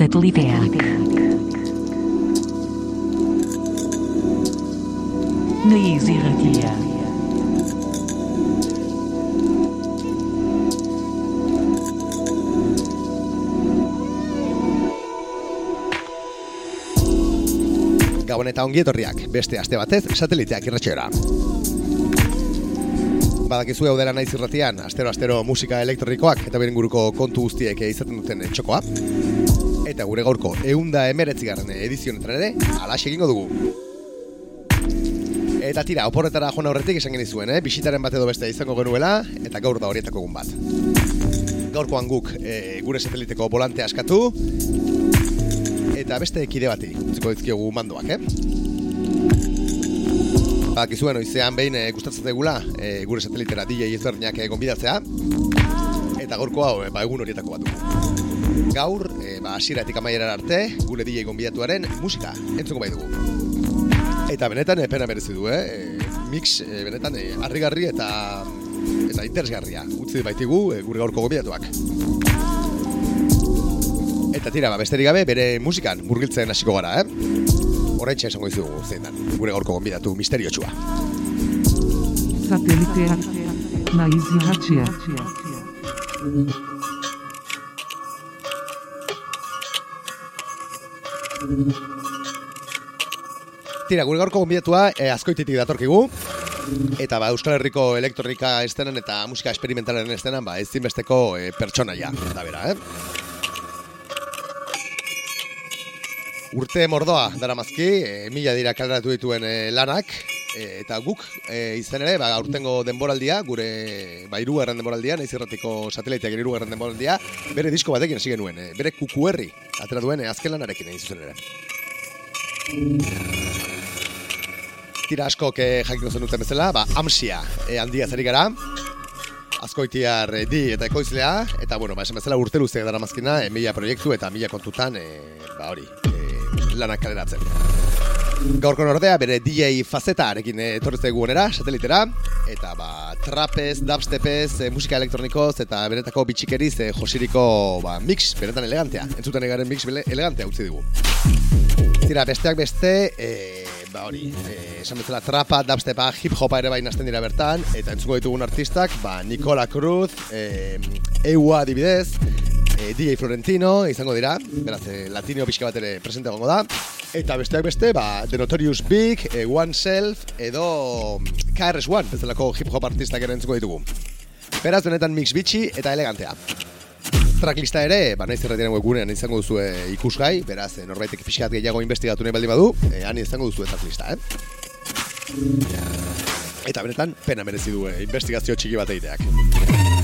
Sateliteak. Naiz irratia. Gabon eta ongi etorriak, beste aste batez sateliteak irratxoera. Badakizu hau dela naiz irratian, astero-astero musika elektronikoak eta beren guruko kontu guztiek izaten duten txokoa. Eta gure gaurko eunda emeretzigarren edizionetan ere, alaxe egingo dugu. Eta tira, oporretara joan aurretik esan genizuen, eh? bisitaren bat edo beste izango genuela, eta gaur da horietako egun bat. Gaurkoan guk e, gure sateliteko volante askatu, eta beste kide bati, utziko dizkiogu mandoak, eh? Bakizuen oizean behin e, gustatzen zaigula e, gure satelitera DJ ezberdinak e, gonbidatzea eta gaurko hau e, ba, egun horietako bat. Gaur, ba, asieratik amaierar arte, gure DJ gonbidatuaren musika entzuko bai dugu. Eta benetan e, pena merezi du, eh? E, mix e, benetan harrigarri eta eta interesgarria utzi baitigu gure gaurko gonbidatuak. Eta tira, ba, besterik gabe bere musikan murgiltzen hasiko gara, eh? Horretxe esango izugu zein dan, gure gaurko gonbidatu misteriotxua. Sateliteak. Naiz irratia. Tira, gure gaurko gonbidatua e, azkoititik datorkigu. Eta ba, Euskal Herriko elektronika estenan eta musika experimentalen estenan ba, ezinbesteko e, pertsonaia, da bera, eh? Urte mordoa dara mazki, e, mila dira kaleratu dituen e, lanak, e, eta guk e, izan ere, ba, urtengo denboraldia, gure ba, irugarren denboraldia, naiz irratiko sateliteak irugarren denboraldia, bere disko batekin hasi genuen, e, bere kukuerri, atera duen e, azken lanarekin egin zuzen ere. Tira askok eh, jakiko zen duten bezala, ba, amsia eh, handia zari gara, azkoitiar di eta ekoizlea, eta bueno, ba, esan bezala urte luzeak dara mazkina, eh, mila proiektu eta mila kontutan, eh, ba hori, eh, lanak kaleratzen. Gaurko ordea bere DJ fazetarekin eh, etorri zaigu onera, satelitera, eta ba, trapez, dubstepez, eh, musika elektronikoz eta benetako bitxikeriz eh, josiriko ba, mix, benetan elegantea. Entzuten egaren mix bele, elegantea utzi dugu. Tira, besteak beste, eh, ba hori, esan bezala trapa, dubstepa, hip hopa ere bain hasten dira bertan, eta entzuko ditugun artistak, ba, Nicola Cruz, eh, Eua adibidez, eh, DJ Florentino, izango dira, beraz, eh, latino pixka bat ere presente egongo da, eta besteak beste, ba, The Notorious Big, eh, One Self, edo KRS-One, bezalako hip hop artistak ere entzuko ditugu. Beraz, benetan mix bitxi eta elegantea. Tracklista ere, ba naiz erretiaren webgunean izango duzu ikusgai, beraz, eh, norbaitek pixkat gehiago investigatu nahi baldin badu, eh, han izango duzu tracklista, eh? Eta benetan, pena merezi du investigazio txiki bat egiteak.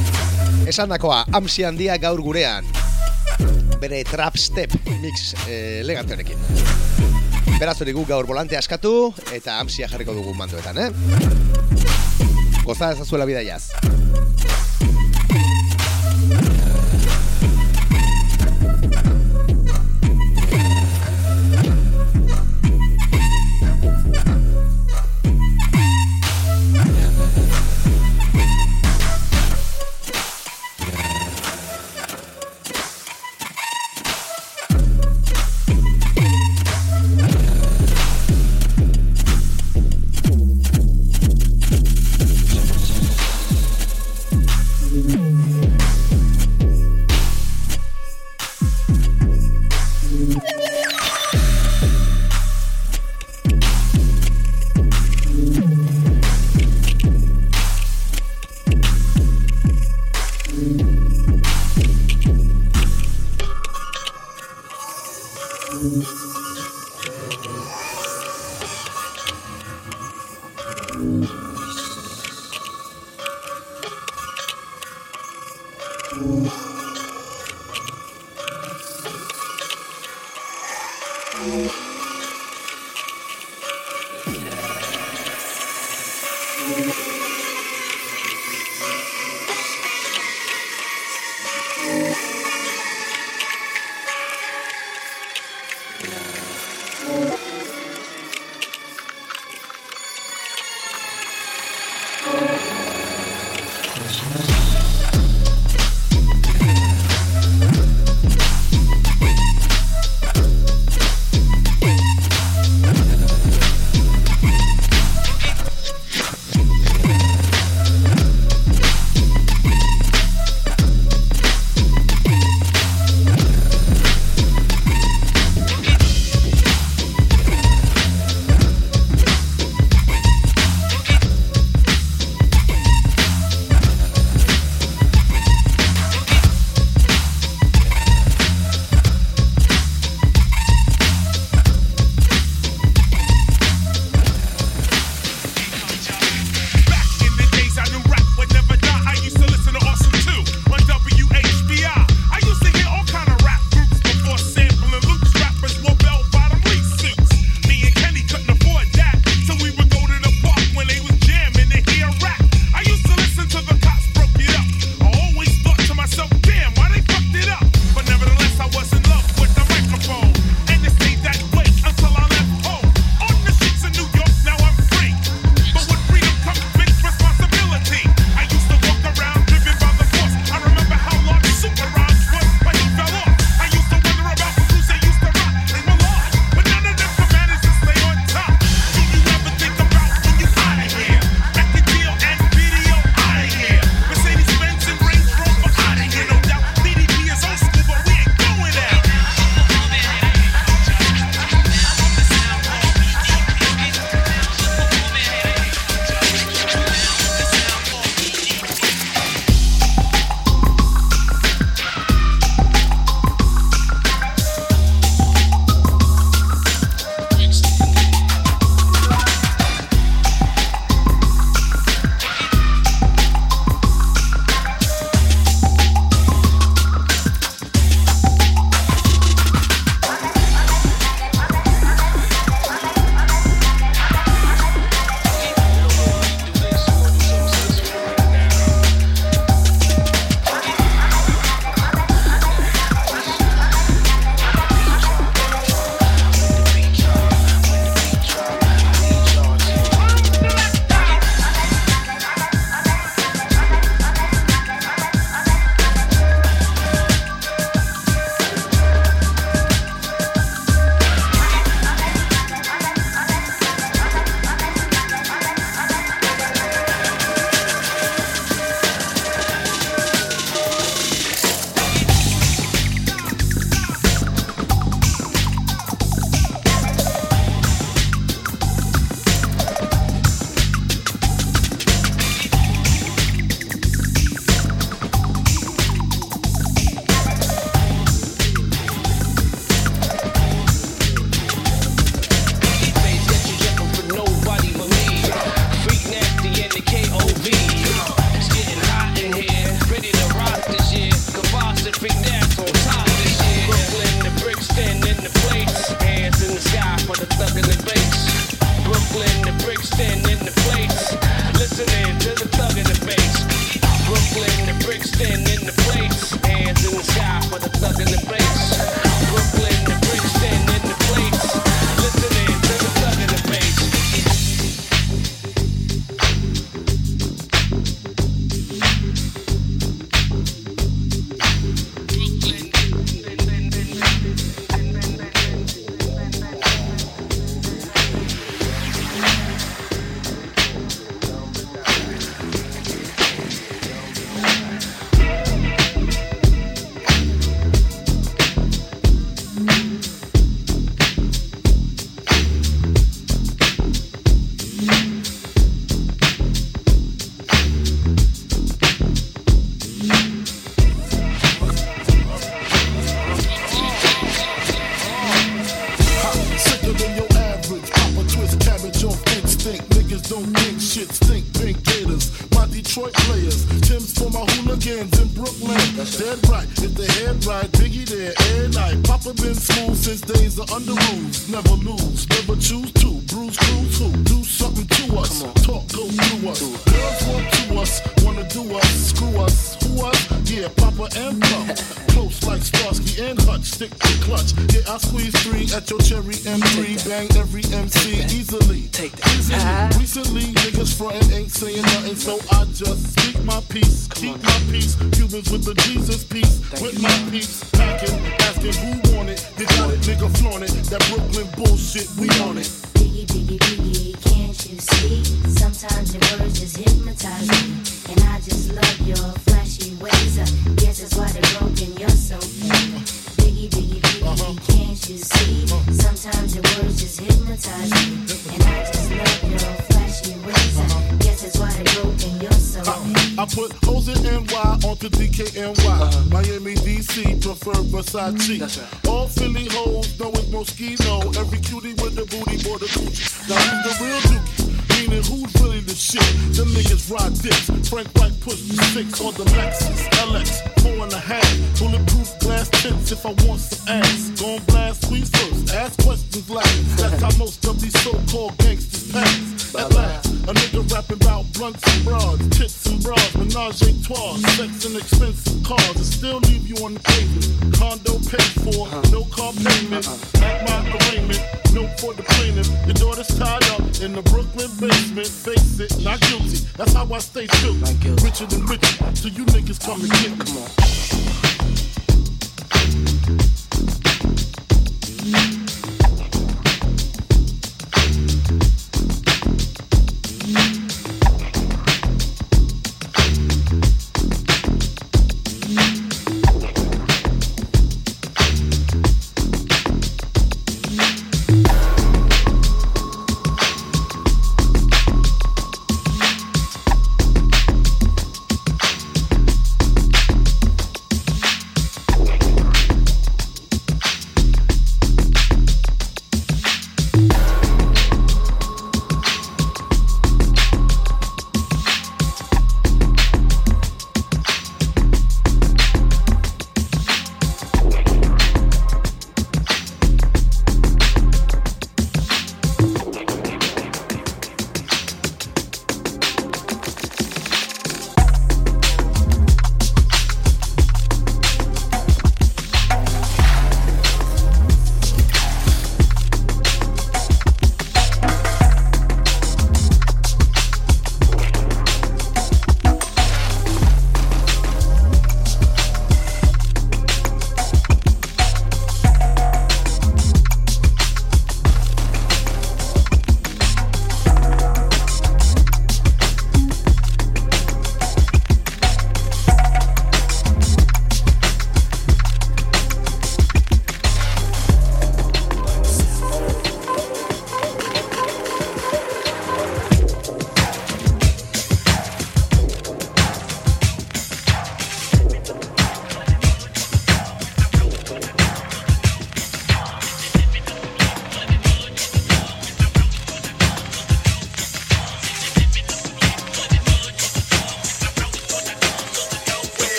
Esan dakoa, amsi handia gaur gurean, bere trap step mix eh, elegante honekin. Beraz hori gu gaur volante askatu, eta amsia jarriko dugu mandoetan, eh? Goza ezazuela bidaiaz. I put hoes in NY onto DKNY. Uh-huh. Miami, DC, prefer Versace. Right. All Philly hoes know it's Moschino. Every cutie with the booty for the coochie. Now who's the real dookie? Meaning who's really the shit? Them niggas ride dicks. Frank White push the six on the Lexus LX. Four and a half. Bulletproof glass tips if I want some ass. Gon' blast squeeze first. Ask questions last. That's how most of these so-called gangsters pass. At last, a nigga rapping about blunts and bras, tits and bras, menage a trois, sex and expensive cars, and still leave you on the pavement. Condo paid for, no car payment. At my arraignment, note for the plaintiff. Your daughter's tied up in the Brooklyn basement. Face it, not guilty. That's how I stay true. Richer than rich, so you niggas come and get me. Come on.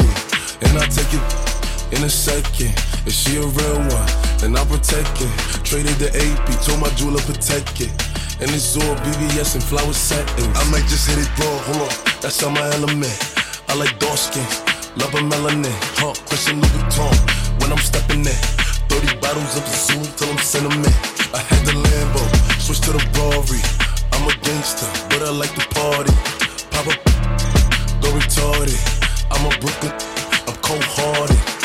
Ugly. And I take it in a second. If she a real one, then I'll protect it. Traded the AP, told my jeweler protect it. And it's all BBS and flower settings. I might just hit it raw, hold on, that's on my element. I like dark skin, love a melanin. Huh, Christian Louis Vuitton, when I'm stepping in. 30 bottles of the Zoom till I'm cinnamon. I had the Lambo, switch to the Rory. I'm a gangster, but I like to party. Pop up, go retarded. I'm a Brooklyn, I'm cold hearted.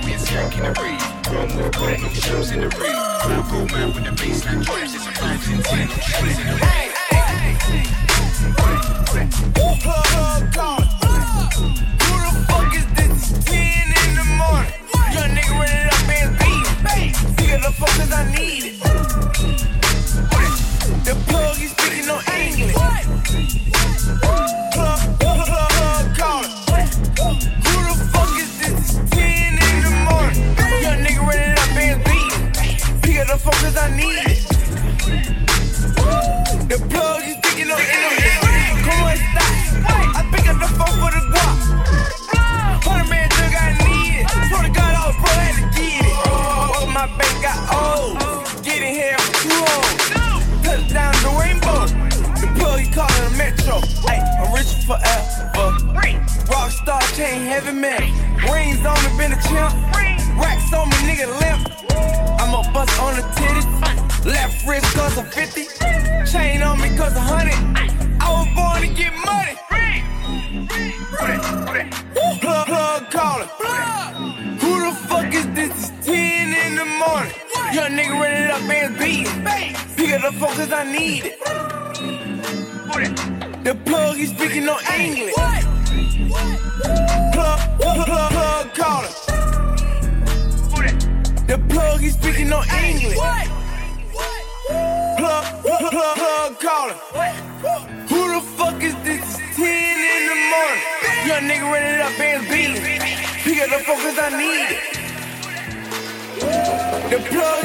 Champions, young with shows in the with the baseline. It's a five ten. Hey, hey, hey. Oh, Who the fuck is this? 10 in the morning. Young nigga running up and beat. Figure the fuck cause I need it. The plug is speaking no English. What? Up the phone cause I need it. The plug is speaking on English. Come on, stop. I pick up the phone for the guap. Hundred man drug I need it. Swear to God, I was broke, had to get it. Oh, my bank got old. Getting here for too long. Touchdown the rainbow. The plug he calling a metro. Hey, I'm rich forever. Rockstar chain heavy metal. Rings on me, been a chimp. Racks on me, nigga limp. I'm a bust on the titties. Left wrist cause I'm 50. Chain on me cause I'm 100. I was born to get money. Plug, plug. Who the fuck is this? It's 10 in the morning. Young nigga running up and beating. Pick up the phone cause I need it. The plug is speaking no English. Plug, plug, plug, plug. The plug is speaking on English. Plug, plug, plug, plug, callin'. Who the fuck is this? It's 10 in the morning. Young nigga running up and beating. Pick up the cause I need it. The plug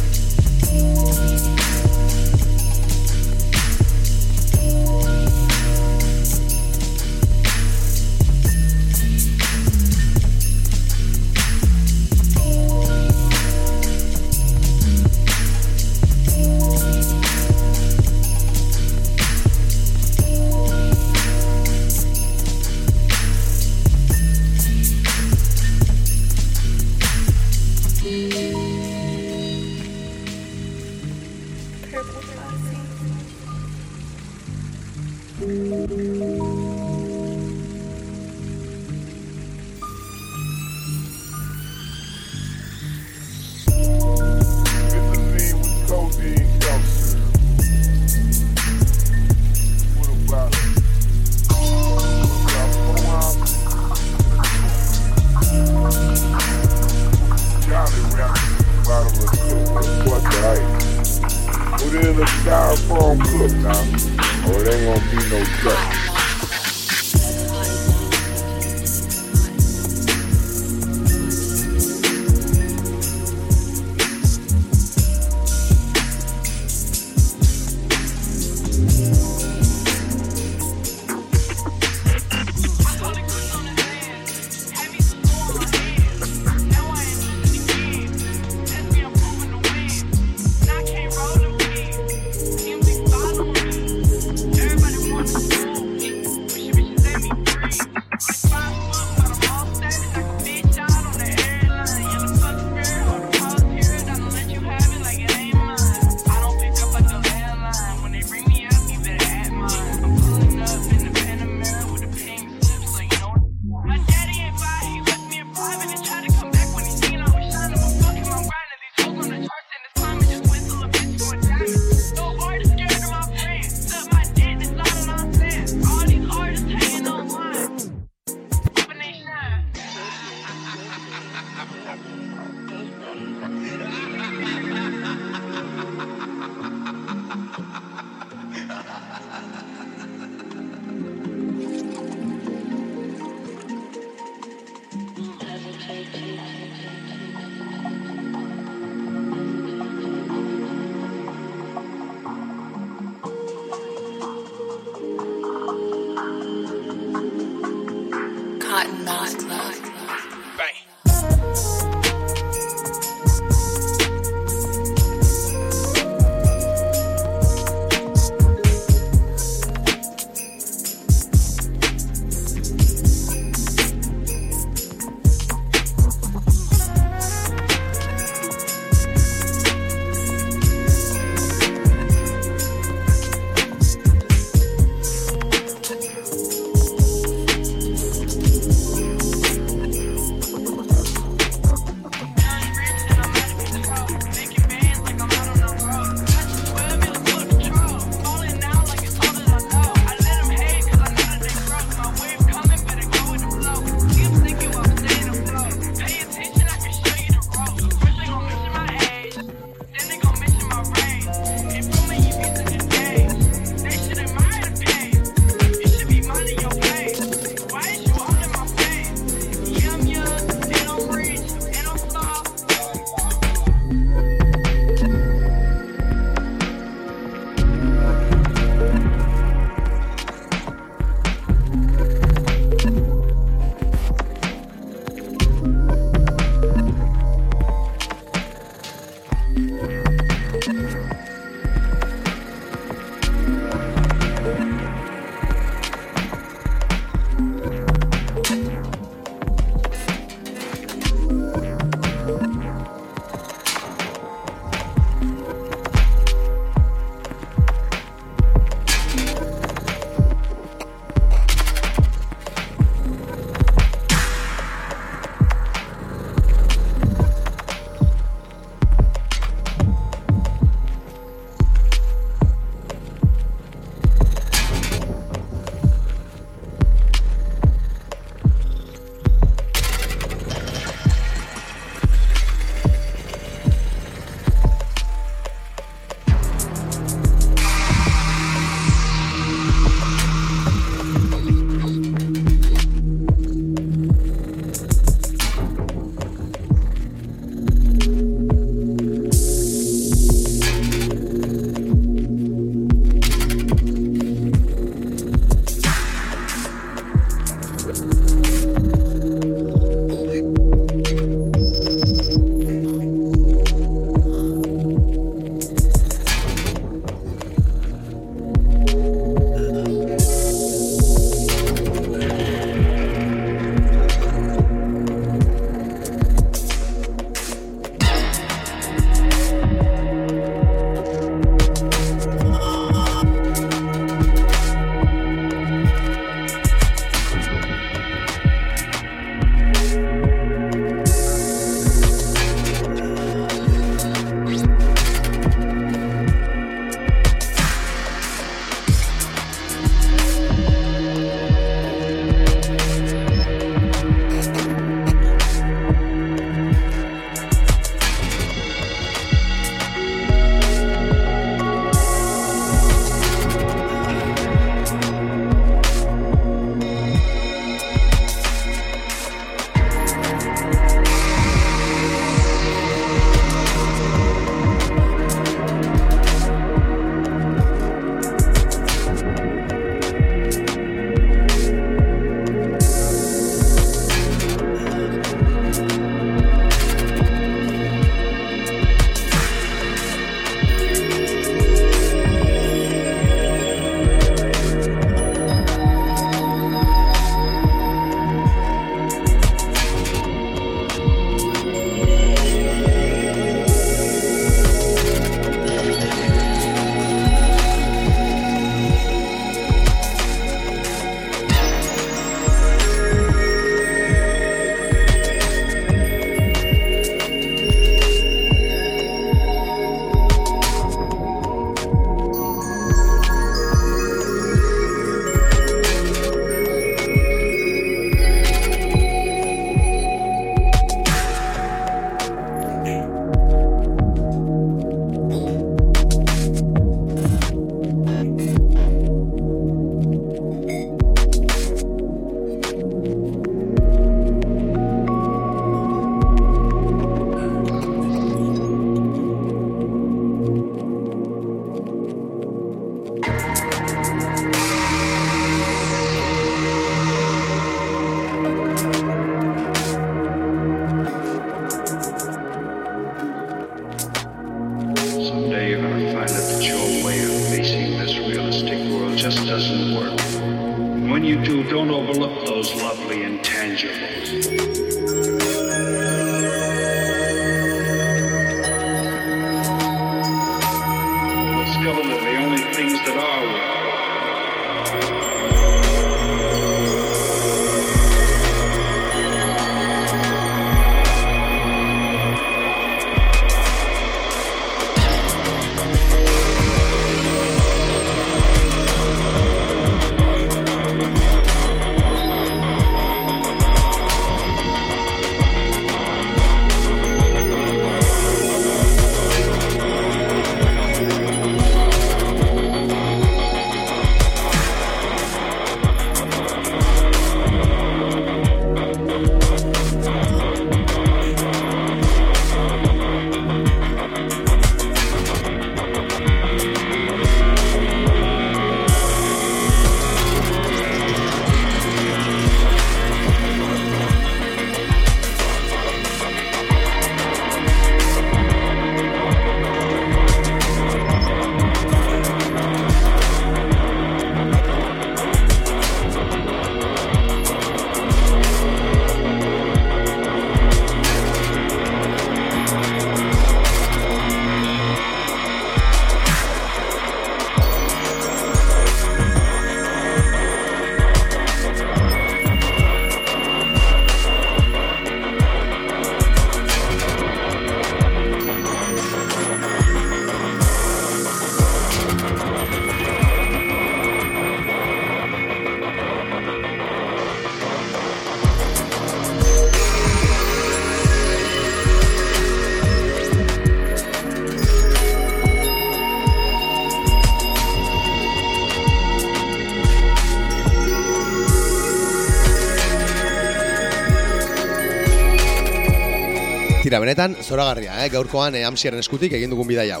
Tira, benetan, zoragarria, eh? gaurkoan eh, amsiaren eskutik egin dugun bidai hau.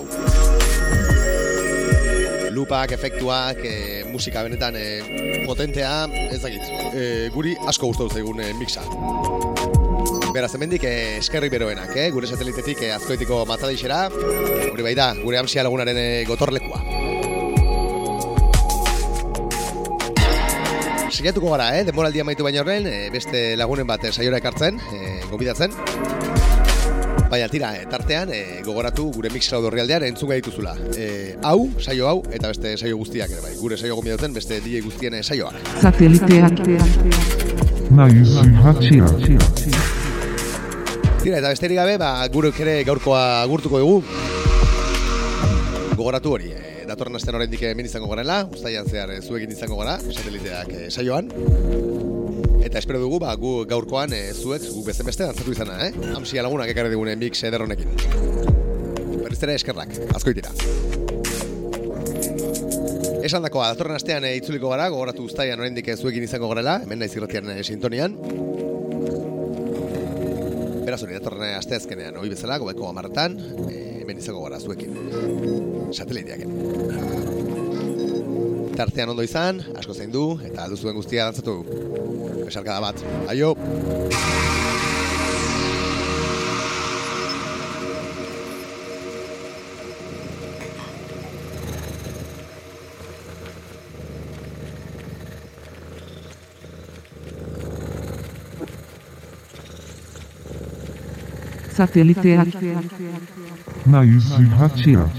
Lupak, efektuak, eh, musika benetan eh, potentea, ez dakit, eh, guri asko gustatu zaigun eh, mixa. Beraz, hemendik eh, eskerrik beroenak, eh? gure satelitetik eh, azkoitiko matzaleixera, hori bai da, gure amsia lagunaren eh, gotorlekua. Saiatuko gara, eh? denboraldia maitu baino horren, eh, beste lagunen bat eh, saiora ekartzen, eh, gobidatzen. Baina tira, eh, tartean eh, gogoratu gure mix cloud orrialdean entzun gai dituzula. Eh, hau, saio hau, eta beste saio guztiak ere bai. Gure saio gombidatu beste DJ guztien saioak. Irratia. Tira, eta besterik gabe, ba, gure ere gaurkoa agurtuko dugu. Gogoratu hori, eh, datorren astean oraindik hemen izango garela, ustaian zehar eh, zuekin izango gara, sateliteak eh, saioan. Eta espero dugu, ba, gu gaurkoan eh, zuek, gu bezen beste dantzatu izana, eh? Amsia lagunak ekarri digune mix eder honekin. Berriz ere eskerrak, asko itira. Esan dakoa, datorren astean eh, itzuliko gara, gogoratu ustaian oraindik zuekin izango garela, hemen naiz irratian eh, sintonian. Beraz hori, datorren asteazkenean, hori bezala, gobeko amartan, eh, hemen izango gara zuekin. Sateliteaken. Tartean ondo izan, asko zein du, eta aldu zuen guztia dantzatu. Besarkada bat. Aio! Sateliteak. Naiz irratia.